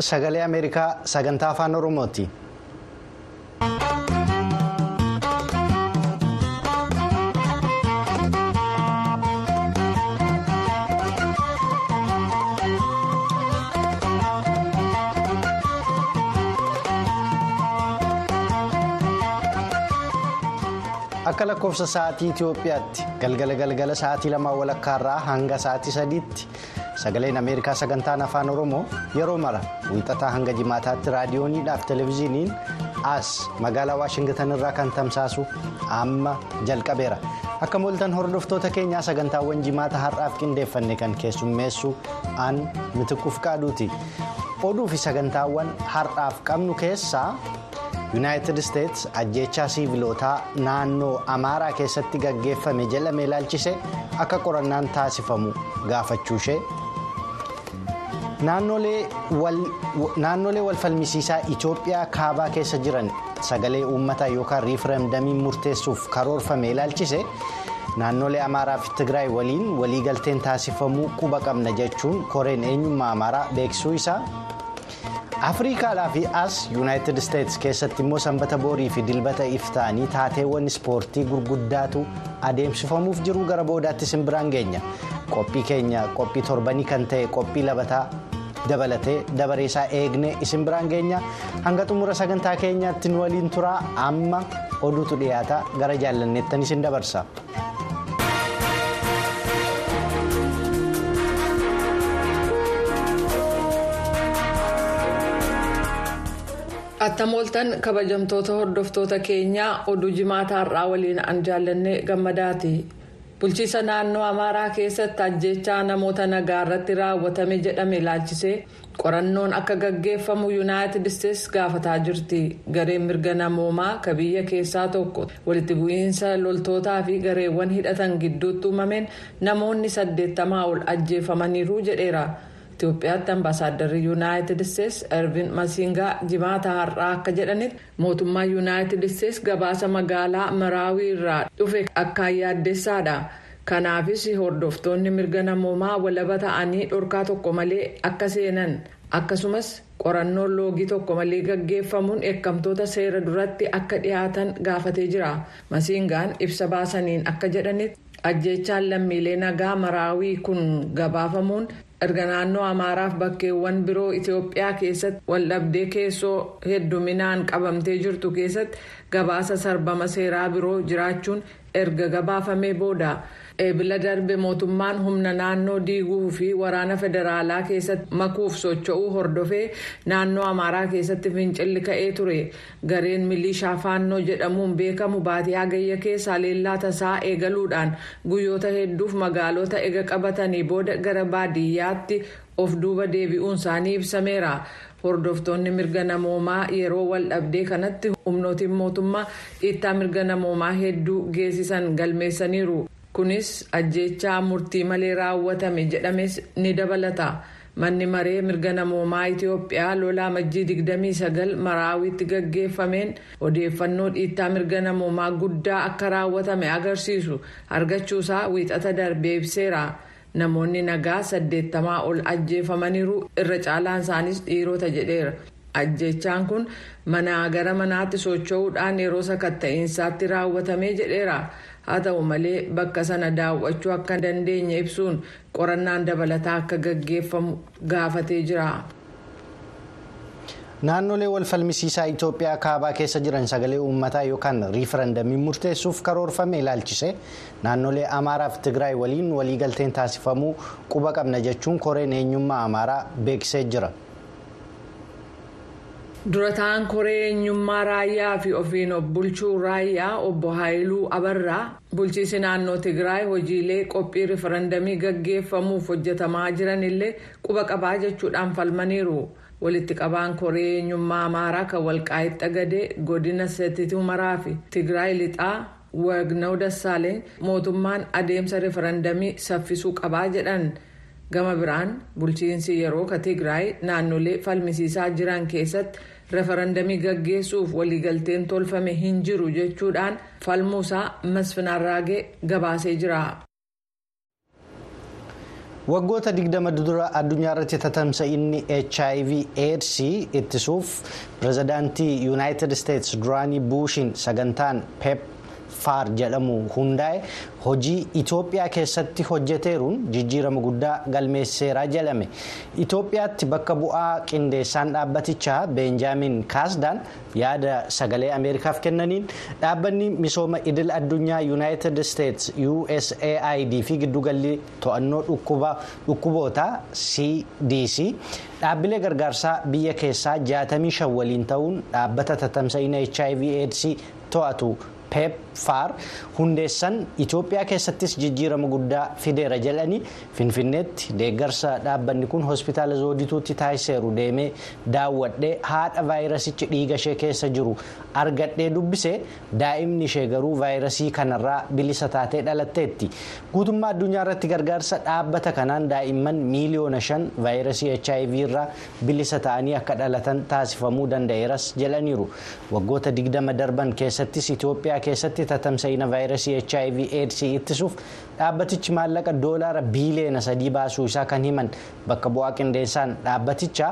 Sagalee Ameerikaa sagantaa afaan Oromooti. Akka lakkoofsa sa'aatii Itoophiyaatti galgala galgala sa'aatii lamaa walakkaarraa hanga sa'aatii sadiitti sagaleen Ameerikaa sagantaan afaan Oromoo yeroo mara wiixataa hanga jimaataatti raadiyooniidhaaf televezyiiniin as magaalaa Waashingitan irraa kan tamsaasu amma jalqabeera. Akka mooltan hordoftoota keenyaa sagantaawwan jimaata har'aaf qindeeffanne kan keessummeessu aan mitikuuf qaaduuti. Oduu fi sagantaawwan har'aaf qabnu keessaa. yuunaayitid isteetsi ajjeechaa siivilootaa naannoo amaaraa keessatti gaggeeffame jedhame ilaalchise akka qorannaan taasifamu gaafachuu ishee naannolee walfalmisiisaa itoophiyaa kaabaa keessa jiran sagalee uummataa yookaan riifireemdamiin murteessuuf karoorfame ilaalchise naannolee amaaraa fi tigraay waliin waliigalteen taasifamuu quba qabna jechuun koreen eenyummaa amaaraa beeksisuu isaa. Afriikaadhaa fi as yuunaayitid isteetsi keessatti immoo sanbata boorii fi dilbata iftaanii taateewwan ispoortii gurguddaatu adeemsifamuuf jiru gara boodaatti simbiraan geenya. Qophii keenya qophii torbanii kan ta'e qophii labataa dabalatee dabareesaa eegne isin biraan geenya. Hanga xumura sagantaa keenyaatti nu waliin turaa amma oduutu dhiyaata. Gara jaallanneettan isin dabarsa. Attamooltan kabajamtoota hordoftoota keenyaa oduu jimaataa har'aa waliin an jaallanne gammadaati. Bulchiisa naannoo amaaraa keessatti ajjeechaa namoota nagaa irratti raawwatame jedhame ilaalchisee qorannoon akka gaggeeffamu yuunaayitid isteetsi gaafataa jirti. Gareen mirga namoomaa ka biyya keessaa tokko. Walitti bu'iinsa loltootaa fi gareewwan hidhatan gidduutti uumameen namoonni saddeettamaa ol ajjeefamaniiru jedheera. Itoophiyaatti ambaasaaddarri yuunaayitid isteetsi ervin masiingaa jimaata har'aa akka jedhanitti mootummaan yuunaayitid isteetsi gabaasa magaalaa maraawii irraa dhufe akkaan yaaddeessaadha. Kanaafis hordoftoonni mirga namoomaa walaba ta'anii dhorkaa tokko malee akka seenan akkasumas qorannoon loogii tokko malee gaggeeffamuun eeggamtoota seera duratti akka dhiyaatan gaafatee jira. Masiingaan ibsa baasaniin akka jedhanitti ajjeechaan lammiilee nagaa maraawii kun gabaafamuun. Erga naannoo amaaraaf bakkeewwan biroo itiyoophiyaa keessatti waldhabdee keessoo hedduminaan qabamtee jirtu keessatti gabaasa sarbama seeraa biroo jiraachuun erga gabaafamee booda eebila darbe mootummaan humna naannoo diiguu fi waraana federaalaa keessatti makuuf socho'uu hordofee naannoo amaaraa keessatti fincilli ka'ee ture gareen milishaa faannoo jedhamuun beekamu baatii hagayya keessaa leellaa tasaa eegaluudhaan guyyoota hedduuf magaalota ega qabatanii booda gara baadiyyaatti of duuba deebi'uun isaanii ibsameera. hordoftoonni mirga namoomaa yeroo wal dhabdee kanatti humnootiin mootummaa dhiittaa mirga namoomaa hedduu geessisan galmeessaniiru kunis ajjeechaa murtii malee raawwatame jedhames ni dabalata. Manni maree mirga namoomaa itiyoophiyaa lolaa majjii 29 maraawitti gaggeeffameen odeeffannoo dhiittaa mirga namoomaa guddaa akka raawwatame agarsiisu. Argachuusaa wiixata darbee ibseera. namoonni nagaa saddeettamaa ol ajjeefamaniiru irra caalaan isaanis dhiirota jedheera. Ajjechaan kun manaa gara manaatti socho'uudhaan yeroo sakatta'iinsaatti raawwatamee jedheera haa ta'u malee bakka sana daawwachuu akka dandeenye ibsuun qorannaan dabalataa akka gaggeeffamu gaafatee jira. naannolee walfalmisiisaa itoophiyaa kaabaa keessa jiran sagalee uummataa yookaan riifireendamii murteessuuf karoorfame ilaalchise naannolee amaaraa fi tigraay waliin waliigalteen taasifamuu quba qabna jechuun koreen eenyummaa amaaraa beeksisee jira. Durataan koree eenyummaa raayyaa fi ofiin of bulchuu raayyaa obbo haayiluu abarraa bulchiisi naannoo tigraay hojiilee qophii riifireendamii gaggeeffamuuf hojjetamaa jiranillee quba qabaa jechuudhaan falmaniiru. walitti qabaan koree eenyummaa amaaraa kan walqaa'itti xagadee godina seetit humaraa fi tigraay lixaa wagnaw dassaaleen mootummaan adeemsa riifireendamii saffisuu qabaa jedhan gama biraan bulchiinsi yeroo ka tigraay naannolee falmisiisaa jiran keessatti riifireendamii gaggeessuuf waliigalteen tolfame hin jiru jechuudhaan falmuusaa masfinarraagee gabaasee jira. waggoota digdama dura addunyaa irratti tatamsa'inni hiv aids ittisuuf pirezidaantii yuunaayitid isteetsi duraanii buushiin sagantaan pep faar jedhamu hundaa'e hojii itoophiyaa keessatti hojjeteeruun jijjiirama guddaa galmeesseeraa jedhame itoophiyaatti bakka bu'aa qindeessaan dhaabbatichaa beenjaamin kaasdaan yaada sagalee ameerikaaf kennaniin dhaabbanni misooma idil addunyaa yuunaayitid isteetsi usaid fi giddugalli to'annoo dhukkuboota cdc dhaabbilee gargaarsaa biyya keessaa 65 waliin ta'uun dhaabbata tatamsa'ina hiv aids to'atu. pep faar hundeessan itoophiyaa keessattis jijjiirama guddaa fideera jedhanii finfinneetti deeggarsa dhaabbanni kun hospitaala zoodituutti taasiseeru deemee daawwadhee haadha vaayirasichi dhiiga ishee keessa jiru argadhee dubbise daa'imni ishee garuu vaayirasii kanarraa bilisa taatee dhalatteetti guutummaa addunyaa irratti gargaarsa dhaabbata kanaan daa'imman miiliyoona shan vaayirasii hiv irraa bilisa ta'anii akka dhalatan taasifamuu danda'eeras jedhaniiru waggoota digdama darban keessattis itoophiyaa keessatti tatamsa'ina vaayirasii hiv aids ittisuuf dhaabbatichi maallaqa doolaara biiliyoona sadii baasuu isaa kan himan bakka bu'aa qindeessaan dhaabbatichaa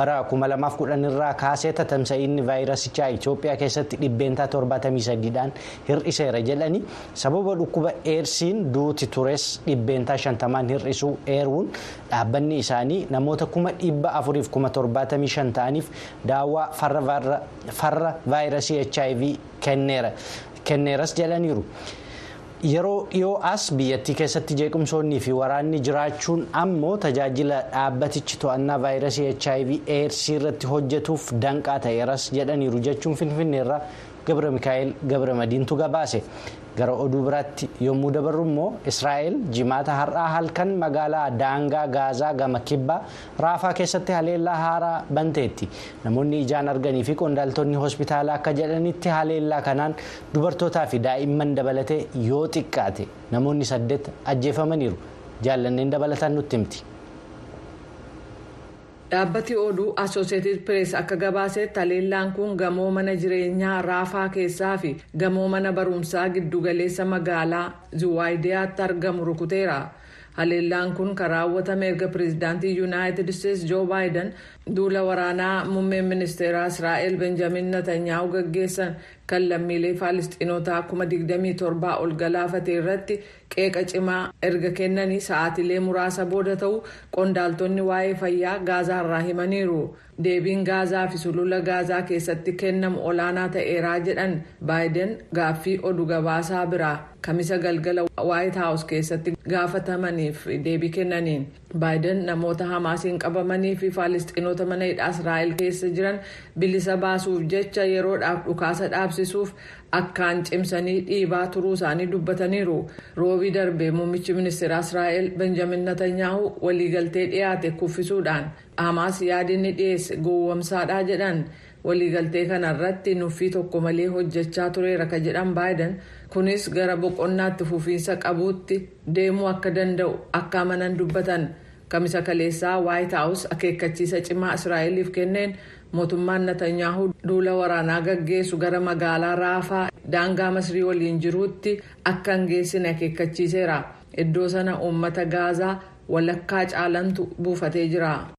bara 2010 irraa kaasee tatamsa'inni vaayirasichaa itoophiyaa keessatti dhibbeentaa 73dhaan hir'iseera jedhanii sababa dhukkuba eedsiin duuti tures dhibbeentaa 50 hir'isuu eeruun dhaabbanni isaanii namoota 475 ta'aniif daawwaa farra vaayirasii hiv kenneeras jedhaniiru. yeroo dhiyoo as biyyattii keessatti jeequmsoonnii fi waraanni jiraachuun ammoo tajaajila dhaabbatichi to'annaa vaayirasii hiv aids irratti hojjetuuf danqaa ta'eeras jedhaniiru jechuun finfinneerraa gabra mikaa'el gabra madiintu gabaase gara oduu biraatti yommuu dabarru immoo israa'el jimaata har'aa halkan magaalaa daangaa gaazaa gama kibbaa raafaa keessatti haleellaa haaraa banteetti namoonni ijaan arganii fi qondaaltonni hospitaalaa akka jedhanitti haleellaa kanaan dubartootaa fi daa'imman dabalatee yoo xiqqaate namoonni saddeet ajjeefamaniiru jaallanneen dabalataan nutti himti. Dhaabbati oduu asooseeted pirees akka gabaasetti haleellaan kun gamoo mana jireenyaa raafaa keessaa fi gamoo mana barumsaa giddugaleessa magaalaa zuwaayidiyaatti argamu rukuteera. Haleellaan kun kan raawwatame erga pireezidaantii yuunaayitid isteetsi joo baayiden duula waraanaa muummeen ministeeraa israa'el benjamin netanyaa'u gaggeessan kan lammiilee faalistiinotaa 27 ol galaafate irratti qeeqa cimaa erga kennanii sa'aatilee muraasa booda ta'u qondaaltonni waa'ee fayyaa gaazaarraa himaniiru. Deebiin gaazaa fi sulula gaazaa keessatti kennamu olaanaa ta'eeraa jedhan baayiden gaaffii oduu gabaasaa biraa. Kamisa galgala waayit haawus keessatti gaafatamaniif deebii kennaniin baayiden namoota hamaasiin qabamanii fi faalistiinoota mana hidhaa israa'el keessa jiran bilisa baasuuf jecha yeroodhaaf dhukaasa dhaabsisuuf akkaan cimsanii dhiibaa turuu isaanii dubbataniiru. Roobii darbee muummichi ministeera israa'el benjamin netanyaahu waliigaltee dhiyaate kuffisuudhaan hamaas yaadinni dhiyeesse gowwomsaadhaa jedhan. Waliigaltee kanarratti nuffii tokko malee hojjechaa tureera ka jedhan baayiden kunis gara boqonnaatti fufiinsa qabuutti deemuu akka danda'u akka amanan dubbatan kamisa kaleessaa waayit haawus akeekkachiisa cimaa israa'eliif kenneen mootummaan netanyaahu duula waraanaa gaggeessu gara magaalaa raafaa daangaa masrii waliin jiruutti akka hin geessine akeekkachiiseera iddoo sana uummata gaazaa walakkaa caalantu buufatee jira.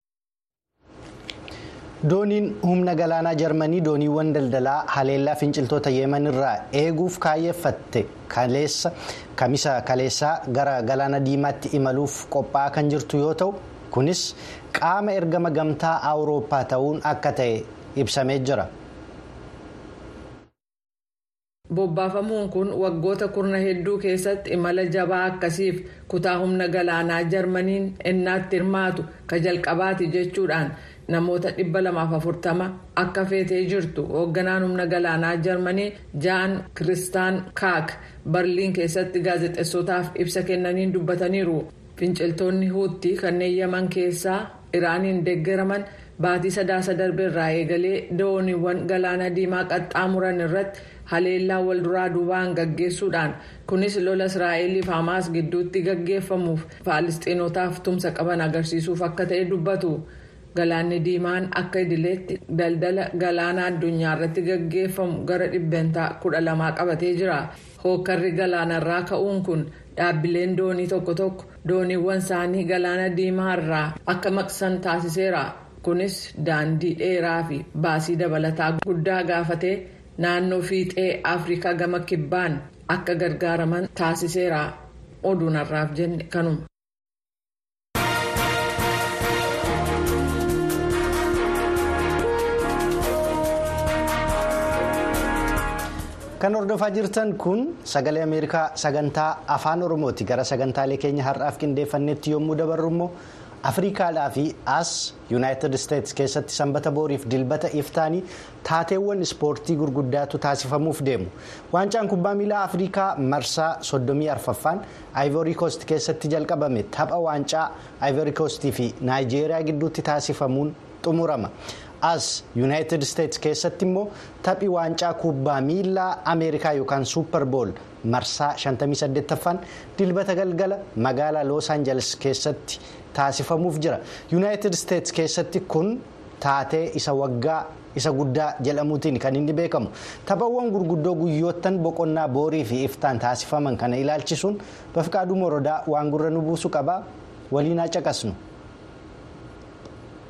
Dooniin humna galaanaa jarmanii dooniiwwan daldalaa haleellaa finciltoota yeeman irraa eeguuf kaayeffatte kamisa kaleessaa gara galaana diimaatti imaluuf qophaa'aa kan jirtu yoo ta'u kunis qaama ergama gamtaa awurooppaa ta'uun akka ta'e ibsamee jira. bobbaafamuun kun waggoota kurna hedduu keessatti imala jabaa akkasiif kutaa humna galaanaa jarmaniin ennaatti hirmaatu ka jalqabaati jechuudhaan namoota 240 akka feetee jirtu hoogganaan humna galaanaa jarmanii jaan kiristaan kaak barliin keessatti gaazexeessotaaf ibsa kennaniin dubbataniiru. Finciltoonni huutii kanneen yaman keessaa iraaniin deeggaraman baatii sadaasa darbeerraa eegalee dooniiwwan galaana diimaa qaxxaamuran irratti haleellaa wal duraa duubaan gaggeessuudhaan kunis lola israa'eliif hamaas gidduutti gaggeeffamuuf faalistiinotaaf tumsa qaban agarsiisuuf akka ta'e dubbatu galaanni diimaan akka idileetti daldala galaana addunyaa irratti gaggeeffamu gara dhibbentaa kudha lamaa qabatee jira. Hookkarri galaanarraa ka'uun kun dhaabbileen doonii tokko tokko dooniiwwan isaanii galaana diimaa irraa akka maqsan taasiseera. Kunis daandii dheeraa fi baasii dabalataa guddaa gaafatee naannoo fiixee afrikaa gama kibbaan akka gargaaraman taasiseera. Oduun har'aaf jenne kanuma. Kan hordofaa jirtan kun sagalee ameerikaa sagantaa afaan oromooti gara sagantaalee keenya har'aaf qindeeffannetti yommuu dabarru immoo afrikaadhaa fi as yuunaayitid isteetsi keessatti sanbata booriif dilbata iftaanii taateewwan ispoortii gurguddaatu taasifamuuf deemu waancaan kubbaa miilaa afrikaa marsaa 34ffaan aayivorii koost keessatti jalqabame tapha waancaa aayivorii koostii fi naayijeeriyaa gidduutti taasifamuun xumurama. As yuunaayitid isteetsi keessatti immoo taphi waancaa kubbaa miilaa ameerikaa yookaan suupper bool marsaa 58ffaan dilbata galgala magaalaa loos aanjeles keessatti taasifamuuf jira yuunaayitid isteetsi keessatti kun taatee isa waggaa isa guddaa jedhamuutiin kan inni beekamu taphawwan gurguddoo guyyoottan boqonnaa boorii fi iftaan taasifaman kana ilaalchisuun bafqaaduu morodaa waan gurra nu buusu qaba waliin caqasnu.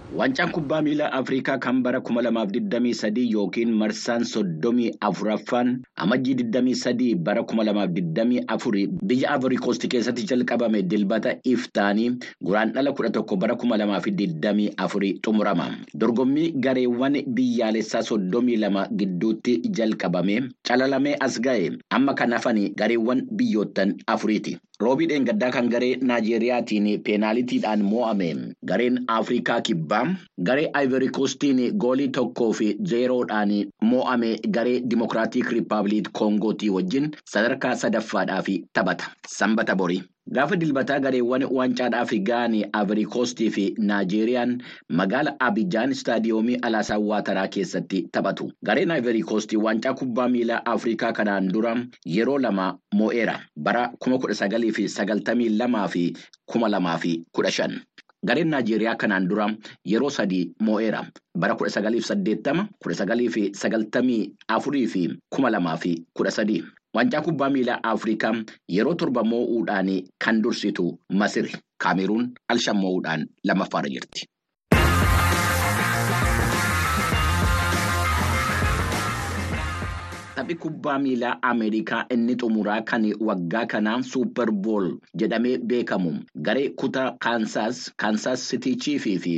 Waancaan kubbaa miilaa Afrikaa kan bara 2023 yookiin marsaan 34ffaan amajjii 23 bara 2024 biyya Coast keessatti jalqabame dilbata iftaanii guraandhala 11 bara 2024 xumurama. Dorgommii gareewwan biyyaalessaa 32 gidduutti jalqabame calalamee as ga'e amma kan hafan gareewwan biyyoottan afuriiti. Roobii dheengaddaa kan garee Naajeeriyaatiin peenaalitiidhaan mo'ame gareen Afrikaa kibbaa garee Ivory Coastiin goolii tokkoo fi zeeroodhaan mo'ame garee Dimokiraatik Rippaabilik Koongootii wajjin sadarkaa sadaffaadhaaf taphata. Sanbata borii. Gaafa dilbataa gareewwan waancaadhaaf ga'anii Aaviriikoostii fi Naajeeriyaan magaala Abijaan istaadiyoomii Alaasaa Waataraa keessatti taphatu. Gareen Aaviriikoostii waancaa kubbaa miilaa Afrikaa kanaan dura yeroo lama moo'eera. Bara 1992 fi 2015. Gareen Naajeeriyaa kanaan dura yeroo sadii mo'eera. Bara kudha sagaliif saddeettama, kudha sagalii fi sagaltamii afurii fi kuma lamaa fi kudha sadii. Wancaa kubbaa miilaa Afrikaa yeroo torba moo'uudhaan kan dursitu Masiri. Kaameruun alshan moo'uudhaan lammaffaarra jirti. Taphi kubbaa miilaa Ameerikaa inni xumuraa kan waggaa kanaa Suupper Bool jedhamee beekamu garee kutaa Kaansaas, Kaansaas Sitii Chiifii fi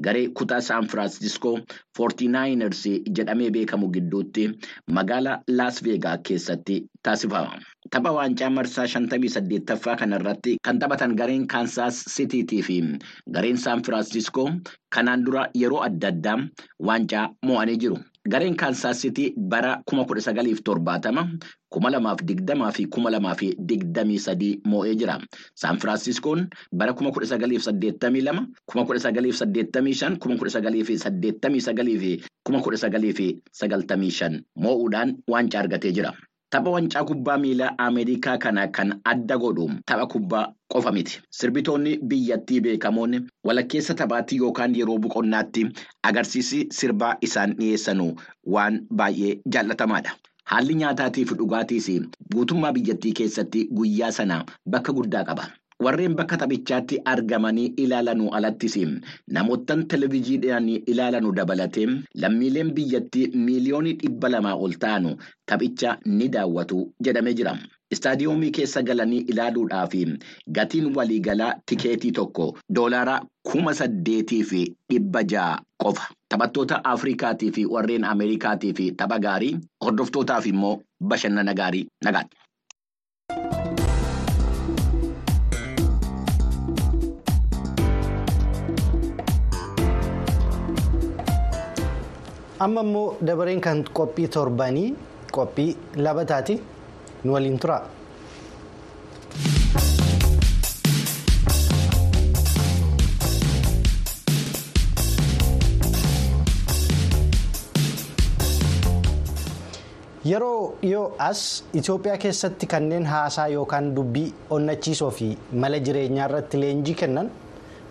garee kutaa Saan Firaansiskoo 49ers jedhamee beekamu gidduutti magaalaa Laas Veegaa keessatti taasifama. Tapha waancaa marsaa 58ffaa kanarratti kan taphatan gareen Kaansaas Sitiitii fi gareen Saan Firaansiskoo kanaan dura yeroo adda addaa waancaa mo'anii jiru. Gareen Kaansaas Sitii bara 1970, 2020 fi 2023 mo'ee jira. Saan Firaansiskoon bara 1982, 1985, 1989 fi 1995 moo'uudhaan waancaa argatee jira. Tapha wancaa kubbaa miilaa Ameerikaa kana kan adda godhu tapha kubbaa qofa miti. Sirbitoonni biyyattii beekamoon walakkeessa taphaatti yookaan yeroo boqonnaatti agarsiisi sirbaa isaan dhiyeessanu waan baay'ee jaallatamaadha. Haalli nyaataatii fi dhugaatiis guutummaa biyyattii keessatti guyyaa sana bakka guddaa qaba. Warreen bakka taphichaatti argamanii ilaalanuu alattis namoottan televezyiidhaan ilaalanu dabalatee lammiileen biyyattii miiliyoonii dhibba lamaa ol ta'anu taphicha ni daawwatu jedhamee jira. Istaadiyoomii keessa galanii ilaaluudhaaf gatiin waliigalaa tikeetii tokko doolaara kuma saddeetii fi dhibba ja'a qofa. Taphattoota Afrikaatii fi warreen Ameerikaatii fi tapha gaarii hordoftootaaf immoo bashannana gaarii nagaadha. Amma immoo dabareen kan qophii torbanii qophii labataati nu waliin tura. yeroo dhiyoo as itiyoophiyaa keessatti kanneen haasaa yookaan dubbii onnachiisoo fi mala jireenyaa irratti leenjii kennan.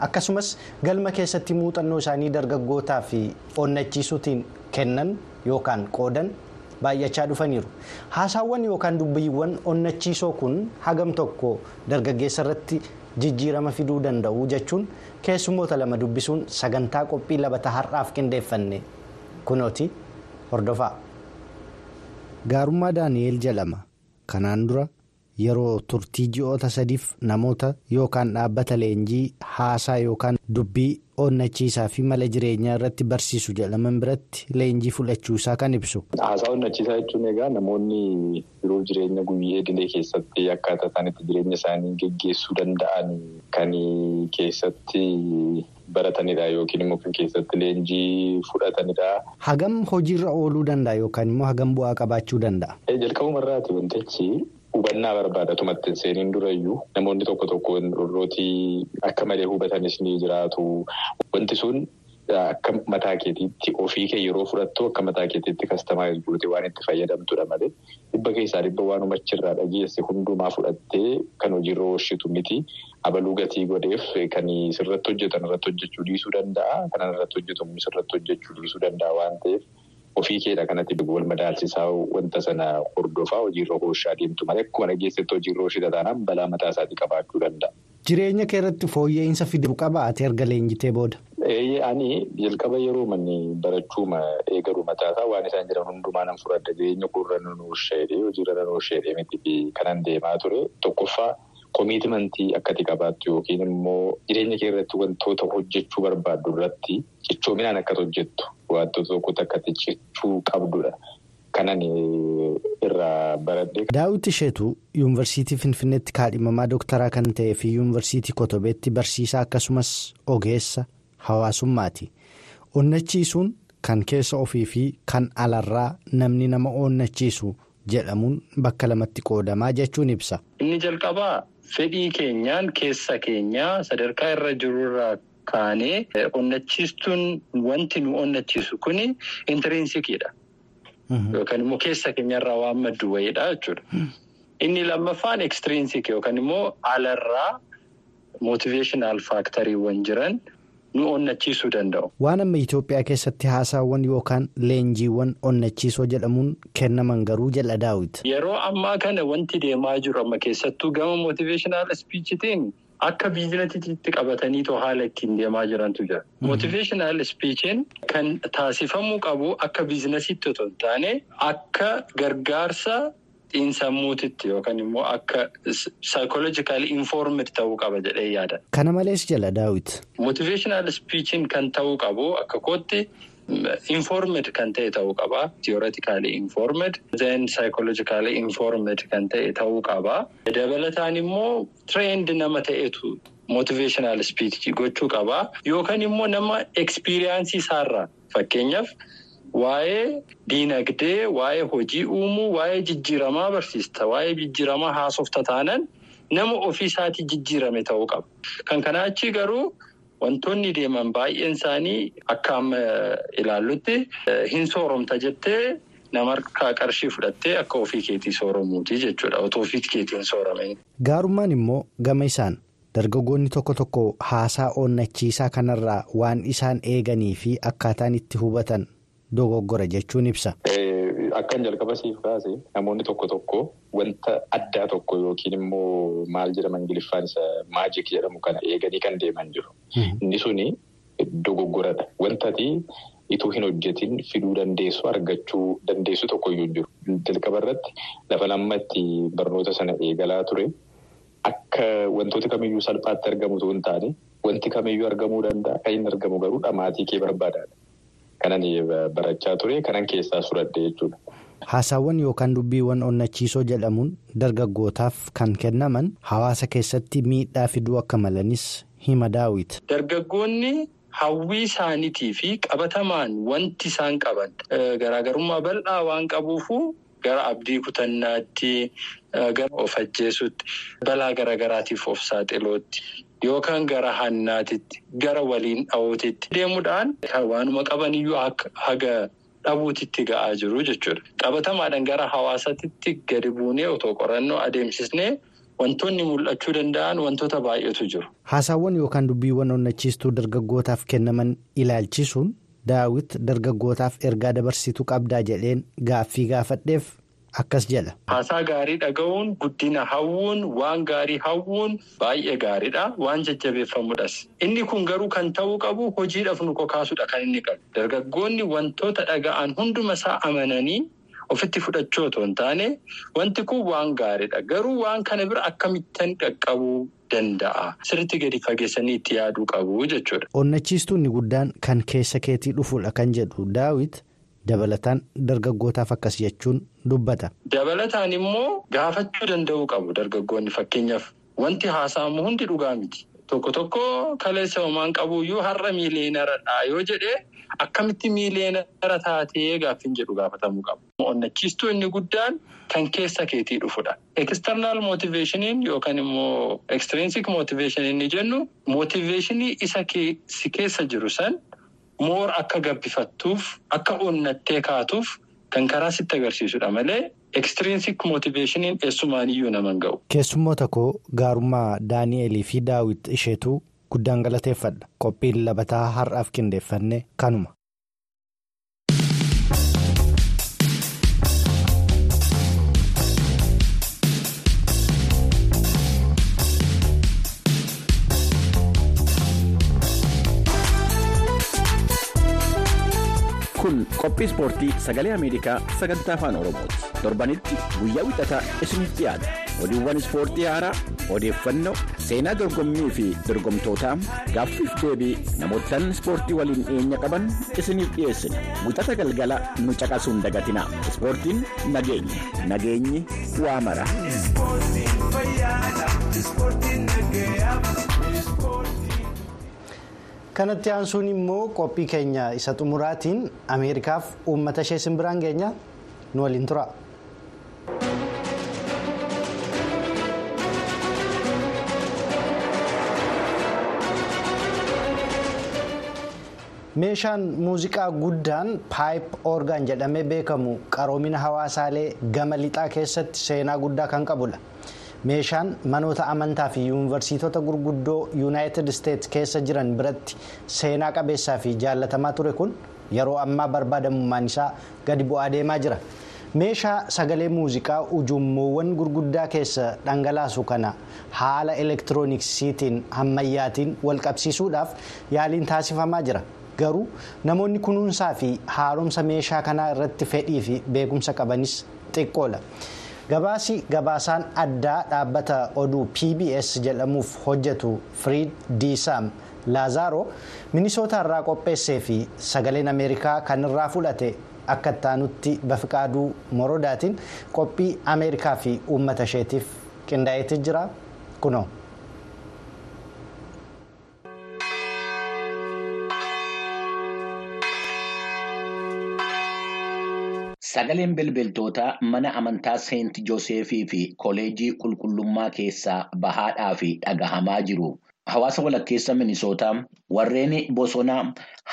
Akkasumas galma keessatti muuxannoo isaanii dargaggootaa fi onnachiisuutiin kennan yookaan qoodan baay'achaa dhufaniiru. Haasaawwan yookaan dubbiiwwan onnachiisoo kun hagam tokko dargaggeessa irratti jijjiirama fiduu danda'u jechuun keessummoota lama dubbisuun sagantaa qophii labataa har'aaf qindeeffanne kunooti. Hordofaa. gaarummaa daani'eel jedhama kanaan dura yeroo turtii ji'oota sadiif namoota yookaan dhaabbata leenjii haasaa yookaan dubbii onnachiisaa fi mala jireenyaa irratti barsiisu jedhaman biratti leenjii fudhachuu isaa kan ibsu. Haasaa onnachiisaa jechuun egaa namoonni yeroo jireenya guyyee idilee keessatti akkaataa isaan itti jireenya isaanii geggeessuu danda'an kan keessatti baratanidha yookiin immoo kan keessatti leenjii fudhatanidha. Hagam hojiirra ooluu danda'a yookaan immoo hagam bu'aa qabaachuu danda'a? Jalqabumarraati wantichi hubannaa barbaada tumatti seeniin durayyuu namoonni tokko tokko warrootii akka malee hubatanis ni jiraatu. Wanti sun akka mataa keetiitti ofii kee yeroo fudhattu akka mataa keetiitti kastamaayiz gootee waan itti fayyadamtudha malee dhibba keessaa dhibba waanuma achirraa dhageesse hundumaa fudhattee kan hojiirra oolchitu miti. Abaluu gatii godheef kan sirratti hojjetan irratti hojjechuu dhiisuu danda'a. Kanan irratti hojjetamu sirratti hojjechuu dhiisuu danda'a waan ta'eef ofii keedha kanatti wal madaalchisaa wanta sana hordofaa hojiirra oolchaa deemtu malee akkuma dhageessetti hojiirra oolchita taanaan balaa mataa isaatii qabaachuu danda'a. Jireenya kee irratti fooyya'insa fiduu qaba ati erga leenjitee booda. Ani jalqaba yeroo manni barachuuma eegalu mataasaa waan isaan jiran hundumaa nan fudhadha jireenya koorra nan oolchee hojiirra nan oolchee miti kanan deemaa ture tokkoffaa. Komiitimantii akkati qabaattu yookiin immoo jireenya kee irratti wantoota hojjechuu barbaaddu irratti cichoominaan akkati hojjettu wantoota tokkotti akkati cichuu qabdudha. Kanan irraa baradhe. Daawwiti Isheetuu yuunivarsiitii Finfinneetti kaadhimamaa dooktaraa kan ta'ee fi yuunivarsiitii Kotobeetti barsiisaa akkasumas ogeessa hawaasummaati. Onnachiisuun kan keessa ofii fi kan alarraa namni nama onnachiisu jedhamuun bakka lamatti qoodamaa jechuun ibsa. Inni jalqabaa. Fedhii keenyaan keessa keenyaa sadarkaa irra jirurraa kaanee onnachiistuun wanti nu onnachiisu kuni intirinsikiidha. Yookaan immoo keessa keenyarraa waan maddu wayiidha jechuudha. Inni lammaffaan ekstirinsik yookaan immoo alarraa mootiveeshinaal faaktariiwwan jiran nu onnachiisuu danda'u. Waan amma Itoophiyaa keessatti haasaawwan yookaan leenjiiwwan onnachiisoo jedhamuun kennaman garuu jala daawwiti. Yeroo ammaa kana wanti deemaa jiru amma keessattuu gama mootiveeshinaal ispiichitiin akka biizinasiitti qabatanii haala ittiin deemaa jirantu jira. Mootiveeshinaal ispiichiin kan taasifamuu qabu akka biizinasiitti otoo hin taane akka gargaarsa. xiinsammuutitti yookaan immoo akka saayikooloojikaali infoormid ta'uu qaba jedhee yaada. Kana malees jala daawwiti. Mootiveeshinaal ispiichiin kan ta'uu qabu akka kootti infoormid kan ta'e ta'uu qaba. Tiyooraatikaalii infoormid zeen saayikooloojikaalii infoormid kan ta'e ta'uu qaba. Dabalataan immoo tireend nama ta'etu mootiveeshinaal ispiichii gochuu qaba. Yookaan immoo nama ekspiriyaansii isaarraa fakkeenyaaf. Waa'ee diinagdee, waa'ee hojii uumuu, waa'ee jijjiiramaa barsiista. Waa'ee jijjiiramaa haasofta taanan nama ofii isaatii jijjiirame ta'uu qaba. Kan kanaa achi garuu wantoonni deeman baay'een isaanii akka amma ilaallutti hin sooromta jettee nama harkaa qarshii fudhattee akka ofii keetii sooromuuti jechuudha. Otoo ofii keetiin soorame. Gaarummaan immoo gama isaan dargaggoonni tokko tokko haasaa onnachiisaa kanarraa waan isaan eeganii fi akkaataan itti hubatan. Dogoggora jechuun ibsa. Akkan jalqaba siif kaase namoonni tokko tokko wanta addaa tokko yookiin immoo maal jedhama ingiliffaan isa maajik jedhamu kana eeganii kan deeman jiru. Inni suni dogoggoradha. Wantati ituu hin hojjetin fiduu dandeessu argachuu dandeessu tokkoyyuu jiru. Jalqaba irratti lafa lammatti barnoota sana eegalaa ture akka wantooti kamiyyuu salphaatti argamu osoo hin taane wanti kamiyyuu argamuu danda'a. Kan inni argamu garuu dhamaatii kee barbaadaadha. Kanan barachaa ture kanan keessaa fudhadhe jechuudha. Haasaawwan yookaan dubbiiwwan onnachiisoo jedhamuun dargaggootaaf kan kennaman hawaasa keessatti miidhaa fiduu akka malanis hima daawwiti. Dargaggoonni hawwii isaaniitii fi qabatamaan wanti isaan qaban garaagarummaa bal'aa waan qabuufu gara abdii kutannaatti gara of ajjeesuutti balaa garaagaraatiif of saaxiluutti. Yookaan gara hannaatitti gara waliin dha'uutitti deemuudhaan waanuma qaban iyyuu haga dhabuutitti ga'aa jiru jechuudha. Qabatamaadhaan gara hawaasaatti gadi buunee otoo qorannoo adeemsisnee wantoonni mul'achuu danda'an wantoota baay'eetu jiru. Haasaawwan yookaan dubbiiwwan onnachiistuu dargaggootaaf kennaman ilaalchisuun daawwit dargaggootaaf ergaa dabarsituu qabdaa jedheen gaaffii gaafadheef akkas jedha. Haasaa gaarii dhaga'uun guddina hawwuun waan gaarii hawwuun baay'ee gaariidha waan jajjabeeffamudhas. Inni kun garuu kan ta'uu qabu hojiidhaaf nu kakaasuudha kan inni qabu. Dargaggoonni wantoota dhaga'an hunduma isaa amananii. Ofitti fudhachuu otoo hin taane wanti kun waan gaariidha. Garuu waan kana bira akkamittan qaqqabuu danda'a? Sirriitti gadi fageessanii itti yaaduu qabu jechuudha. Onnachiistuun guddaan kan keessa keetii dhufuudha kan jedhu daawit dabalataan dargaggootaaf akkas jechuun dubbata. Dabalataan immoo gaafachuu danda'uu qabu dargaggoonni fakkeenyaaf wanti haasa'amu hundi dhugaa miti. Tokko tokko kaleessa homaan qabuyyuu har'a miileenaradha yoo jedhee. Akkamitti miileenara taatee gaaffiin jedhu gaafatamuu qaba. Onnachiistuu inni guddaan kan keessa keetii dhufudha. Eksternaal mootiveeshiniin yookaan immoo ekstirinsik mootiveeshinii inni jennu mootiveeshinii isa si keessa jiru san moor akka gabbifattuuf akka onnattee kaatuuf kan karaa sitti agarsiisudha malee ekstirinsik mootiveeshiniin eessumaaniyyuu nama hin ga'u. Keessummoota koo gaarummaa Daani'elii fi Daawit isheetu. Guddaan galateeffadha qophiin labataa har'aaf qindeeffanne kanuma. Kun qophii ispoortii sagalee ameerikaa sagantaa afaan oromooti torbanitti guyyaa wixataa isiniif dhiyaata. Oduuwwan ispoortii haaraa odeeffannoo seenaa dorgommii fi dorgomtootaa gaaffiif deebii namootaan ispoortii waliin dhiyeenya qaban isiniif dhiyeessina. Wixata galgala nu caqasuun dagatinaa. Ispoortiin nageenya nageenyi waa mara. Kanatti aansuun immoo qophii keenya isa xumuraatiin ameerikaaf uummata ishee simbiraan geenya nu waliin tura. meeshaan muuziqaa guddaan paayip oorgaan jedhamee beekamu qaroomina hawaasaalee gama lixaa keessatti seenaa guddaa kan qabudha. Meeshaan manoota amantaa fi yuunivarsiitota gurguddoo yuunaayitid isteetsi keessa jiran biratti seenaa qabeessaa fi jaallatamaa ture kun yeroo ammaa barbaadamummaan isaa gadi bu'aa deemaa jira meeshaa sagalee muuziqaa ujummoowwan gurguddaa keessa dhangalaasu kana haala elektirooniksiitiin ammayyaatiin wal qabsiisuudhaaf yaaliin taasifamaa jira garuu namoonni kunuunsaa fi haaromsa meeshaa kanaa irratti fedhii fi beekumsa qabanis xiqqoodha. Gabaasi gabaasaan addaa dhaabbata oduu pbs jedhamuuf hojjetu firiid diisaam laazaaroo minisoota irraa qopheessee fi sagaleen ameerikaa kan irraa fudhate akka ittaanutti bafiqaaduu morodaatiin qophii ameerikaa fi uummata isheetiif qindaa'eeti jira kunoo. Sagaleen bilbiltootaa mana amantaa seent Joosefii fi koleejii qulqullummaa keessaa bahaadhaa fi dhagahamaa jiru. Hawaasa walakkeessa Minisootaa warreen bosona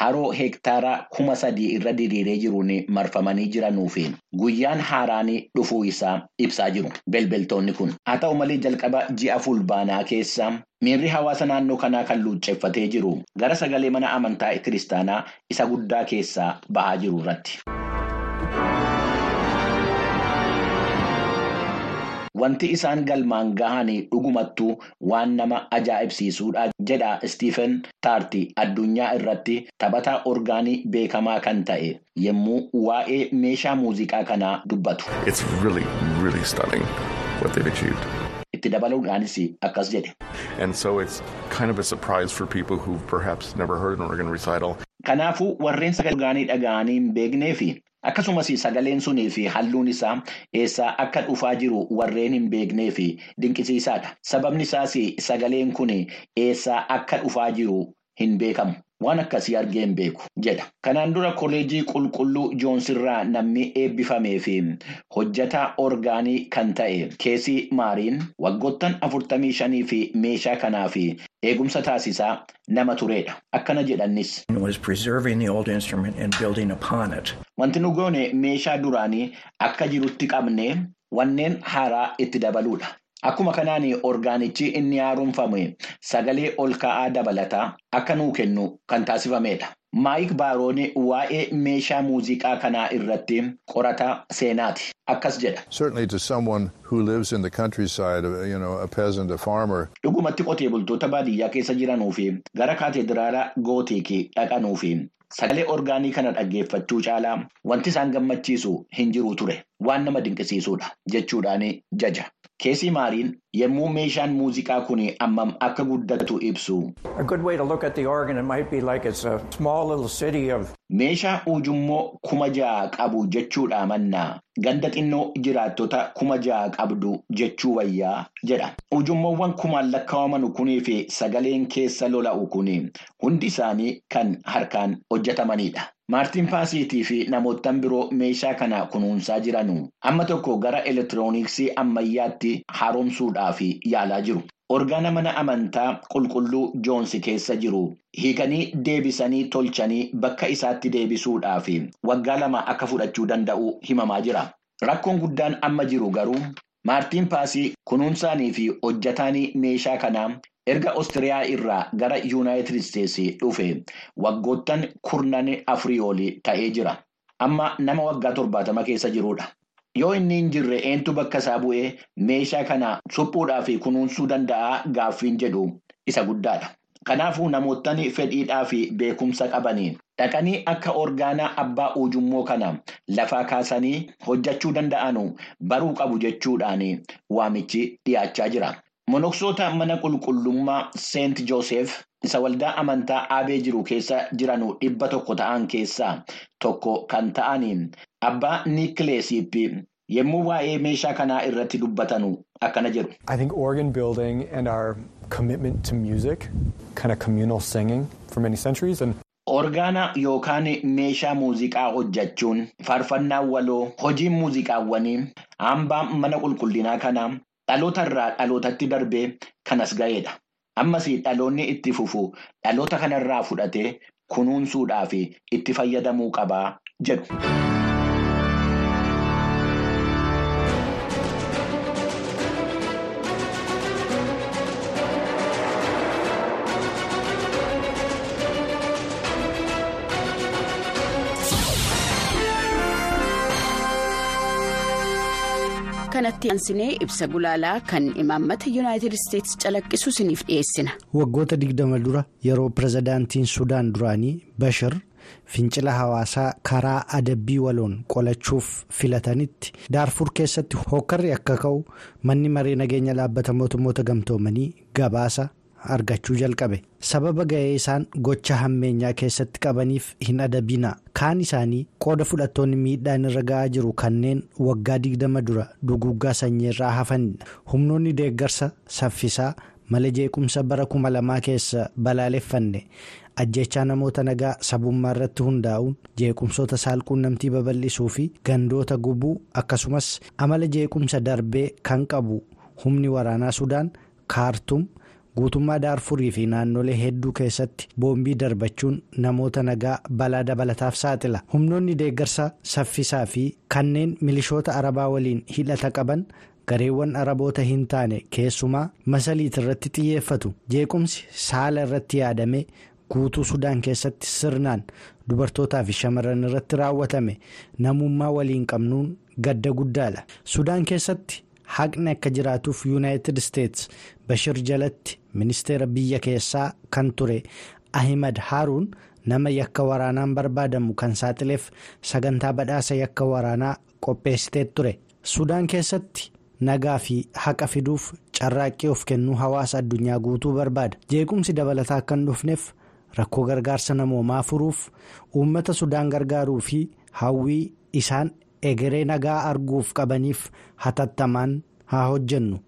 haroo heektaaraa kuma sadii irra diriiree jiruun marfamanii jiranuu fi guyyaan haaraan dhufuu isaa ibsaa jiru. Bilbiltoonni kun haa ta'u malee jalqaba ji'a fulbaanaa keessa miirri hawaasa naannoo kanaa kan luucceffatee jiru gara sagalee mana amantaa kiristaanaa isa guddaa keessaa bahaa jiru irratti. Wanti isaan galmaan gahanii dhugumattuu waan nama ajaa'ibsiisuudha jedha Istiifen Taarti addunyaa irratti taphataa orgaanii beekamaa kan ta'e yommuu waa'ee meeshaa muuziqaa kanaa dubbatu. Really, really. Itti dabaluudhaanis akkas jedhe. And so it's kind of a surprise for people who've perhaps never heard an organ recital. Kanaafuu warreen sagalee orgaanii dhaga'anii hin beeknee fi akkasumas sagaleen sunii fi halluun isaa eessaa akka dhufaa jiru warreen hin beeknee fi dinqisiisaadha. Sababni isaas sagaleen kun eessaa akka dhufaa jiru hin beekamu. Waan akkasii argee hin beeku jedha. Kanaan dura koleejii qulqulluu joonsirraa namni eebbifamee fi hojjetaa orgaanii kan ta'e keesii maariin waggoottan afurtamii shanii fi meeshaa kanaa fi eegumsa taasisaa nama turedha. Akkana jedhannis. Wanti nu goone meeshaa duraanii akka jirutti qabnee wanneen haaraa itti dabaluudha. Akkuma kanaan orgaanichi inni haaromfame sagalee ol ka'aa dabalataa akka nuu kennu kan taasifamedha. Maayik Baaroon waa'ee meeshaa muuziqaa kanaa irratti qorata seenaati. Akkas jedha. Certainly to someone who lives in the countryside, you know, a peasant, a farmer. Dhugumatti qotee bultoota baadiyyaa keessa jiranuu fi gara kaateediraala gootiikii dhaqanuu fi sagalee orgaanii kana dhaggeeffachuu caalaa wanti isaan gammachiisu hin jiru ture. Waan nama dinqisiisuudha jechuudhaan jaja. Keesii maariin yommuu meeshaan muuziqaa kun ammam akka guddatu ibsu. Meeshaa ujummoo kuma ja'a qabu jechuudha mannaa ganda xinnoo jiraattota kuma ja'a qabdu jechuu wayyaa jedha. Ujummoowwan kumaan lakkaa'aman kunii fi sagaleen keessa lola'u kun hundi isaanii kan harkaan hojjetamanidha. Maartiin Faasiitii fi namoottan biroo meeshaa kana kunuunsaa jiranu amma tokko gara elektirooniksii ammayyaatti haaromsuudhaaf yaalaa jiru. Orgaana mana amantaa qulqulluu Joonsi keessa jiru hiikanii deebisanii tolchanii bakka isaatti deebisuudhaaf waggaa lama akka fudhachuu danda'u himamaa jira. Rakkoon guddaan amma jiru garuu Maartiin Paasii kunuunsaanii fi hojjetaanii meeshaa kanaa. Erga Oostiriyaa irraa gara Yuunaayitid Isteetsi dhufe waggoottan kurnan afurii olii ta'ee jira. Amma nama waggaa torbaatama keessa jirudha. Yoo inni hin jirre eentu bakka isaa bu'ee meeshaa kana suphuudhaa fi kunuunsuu danda'a gaaffiin jedhu isa guddaadha. Kanaafuu namoottan fedhiidhaa fi beekumsa qabaniin dhaqanii akka orgaanaa abbaa ujummoo kana lafaa kaasanii hojjechuu danda'anu baruu qabu jechuudhaan waamichi dhiyaachaa jira. Monoksoota mana qulqullummaa Seent Joosef isa waldaa amantaa Abee jiru keessa jiranu dhibba tokko ta'an keessaa tokko kan ta'aniin abbaa Niikileesiif yommuu waa'ee meeshaa kanaa irratti dubbatanu akkana jedhu. I think organ building and our commitment to music, kind of communal singing for many centuries and. Orgaana yookaan meeshaa muuziqaa hojjechuun faarfannaa waloo hojiin muuziqaawwanii hambaa mana qulqullinaa kanaa. Dhaloota irraa dhalootatti darbee kanas ga'eedha. Ammas dhaloonni itti fufu dhaloota kanarraa fudhatee kunuunsuudhaaf itti fayyadamuu qabaa jedhu. Kanatti ansinee ibsa gulaalaa kan imaammata yuunaayitid isteetsi calaqqisu isiniif dhiyeessina. waggoota digdama dura yeroo pirezidaantiin sudaan duraanii bashir fincila hawaasaa karaa adabbii waloon qolachuuf filatanitti daarfur keessatti hookarri akka ka'u manni maree nageenya dhaabbata mootummoota gamtoomanii gabaasa. Argachuu jalqabe. Sababa ga'ee isaan gocha hammeenyaa keessatti qabaniif hin adabina. Kaan isaanii qooda fudhattoonni miidhaan irra ga'aa jiru kanneen waggaa digdama dura duguuggaa sanyiirraa hafanidha humnoonni deeggarsa saffisaa mala jeequmsa bara kuma lamaa keessa balaaleffanne. Ajjechaa namoota nagaa sabummaa irratti hundaa'uun jeequmsoota saalquunnamtii babal'isuu fi gandoota gubuu akkasumas amala jeequmsa darbee kan qabu. Humni waraanaa sudaan kaartum. Guutummaa daarfurii fi naannolee hedduu keessatti boombii darbachuun namoota nagaa balaa dabalataaf saaxila humnoonni deeggarsa saffisaa fi kanneen milishoota arabaa waliin hidhata qaban gareewwan araboota hin taane keessumaa masaliit irratti xiyyeeffatu jeequmsi saala irratti yaadame guutuu sudaan keessatti sirnaan dubartootaa fi shamarran irratti raawwatame namummaa waliin qabnuun gadda guddaadha sudaan keessatti. Haqni akka jiraatuuf yuunaayitid isteets bashir jalatti ministeera biyya keessaa kan ture ahimad haaruun nama yakka waraanaan barbaadamu kan saaxileef sagantaa badhaasa yakka waraanaa qopheessitee ture sudaan keessatti nagaa fi haqa fiduuf carraaqqii of kennuu hawaasa addunyaa guutuu barbaada jeequmsi dabalataa akka hin dhufneef rakkoo gargaarsa namoomaa furuuf uummata sudaan gargaaruu fi hawwii isaan. Egeree nagaa arguuf qabaniif hatattamaan haa hojjennu.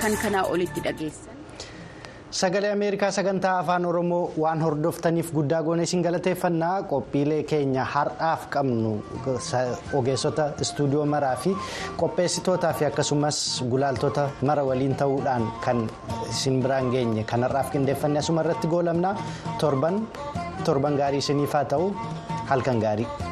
kan kanaa olitti dhageessan. sagalee ameerikaa sagantaa afaan oromoo waan hordoftaniif guddaa goonee isin galateeffannaa qophiilee keenya har'aaf qabnu ogeessota istuudiyoo maraa fi qopheessitootaa fi akkasumas gulaaltota mara waliin ta'uudhaan kan isin biraan geenye kan har'aaf qindeeffanne asuma irratti goolabna torban. Torban gaarii isiniif haa ta'u halkan gaarii.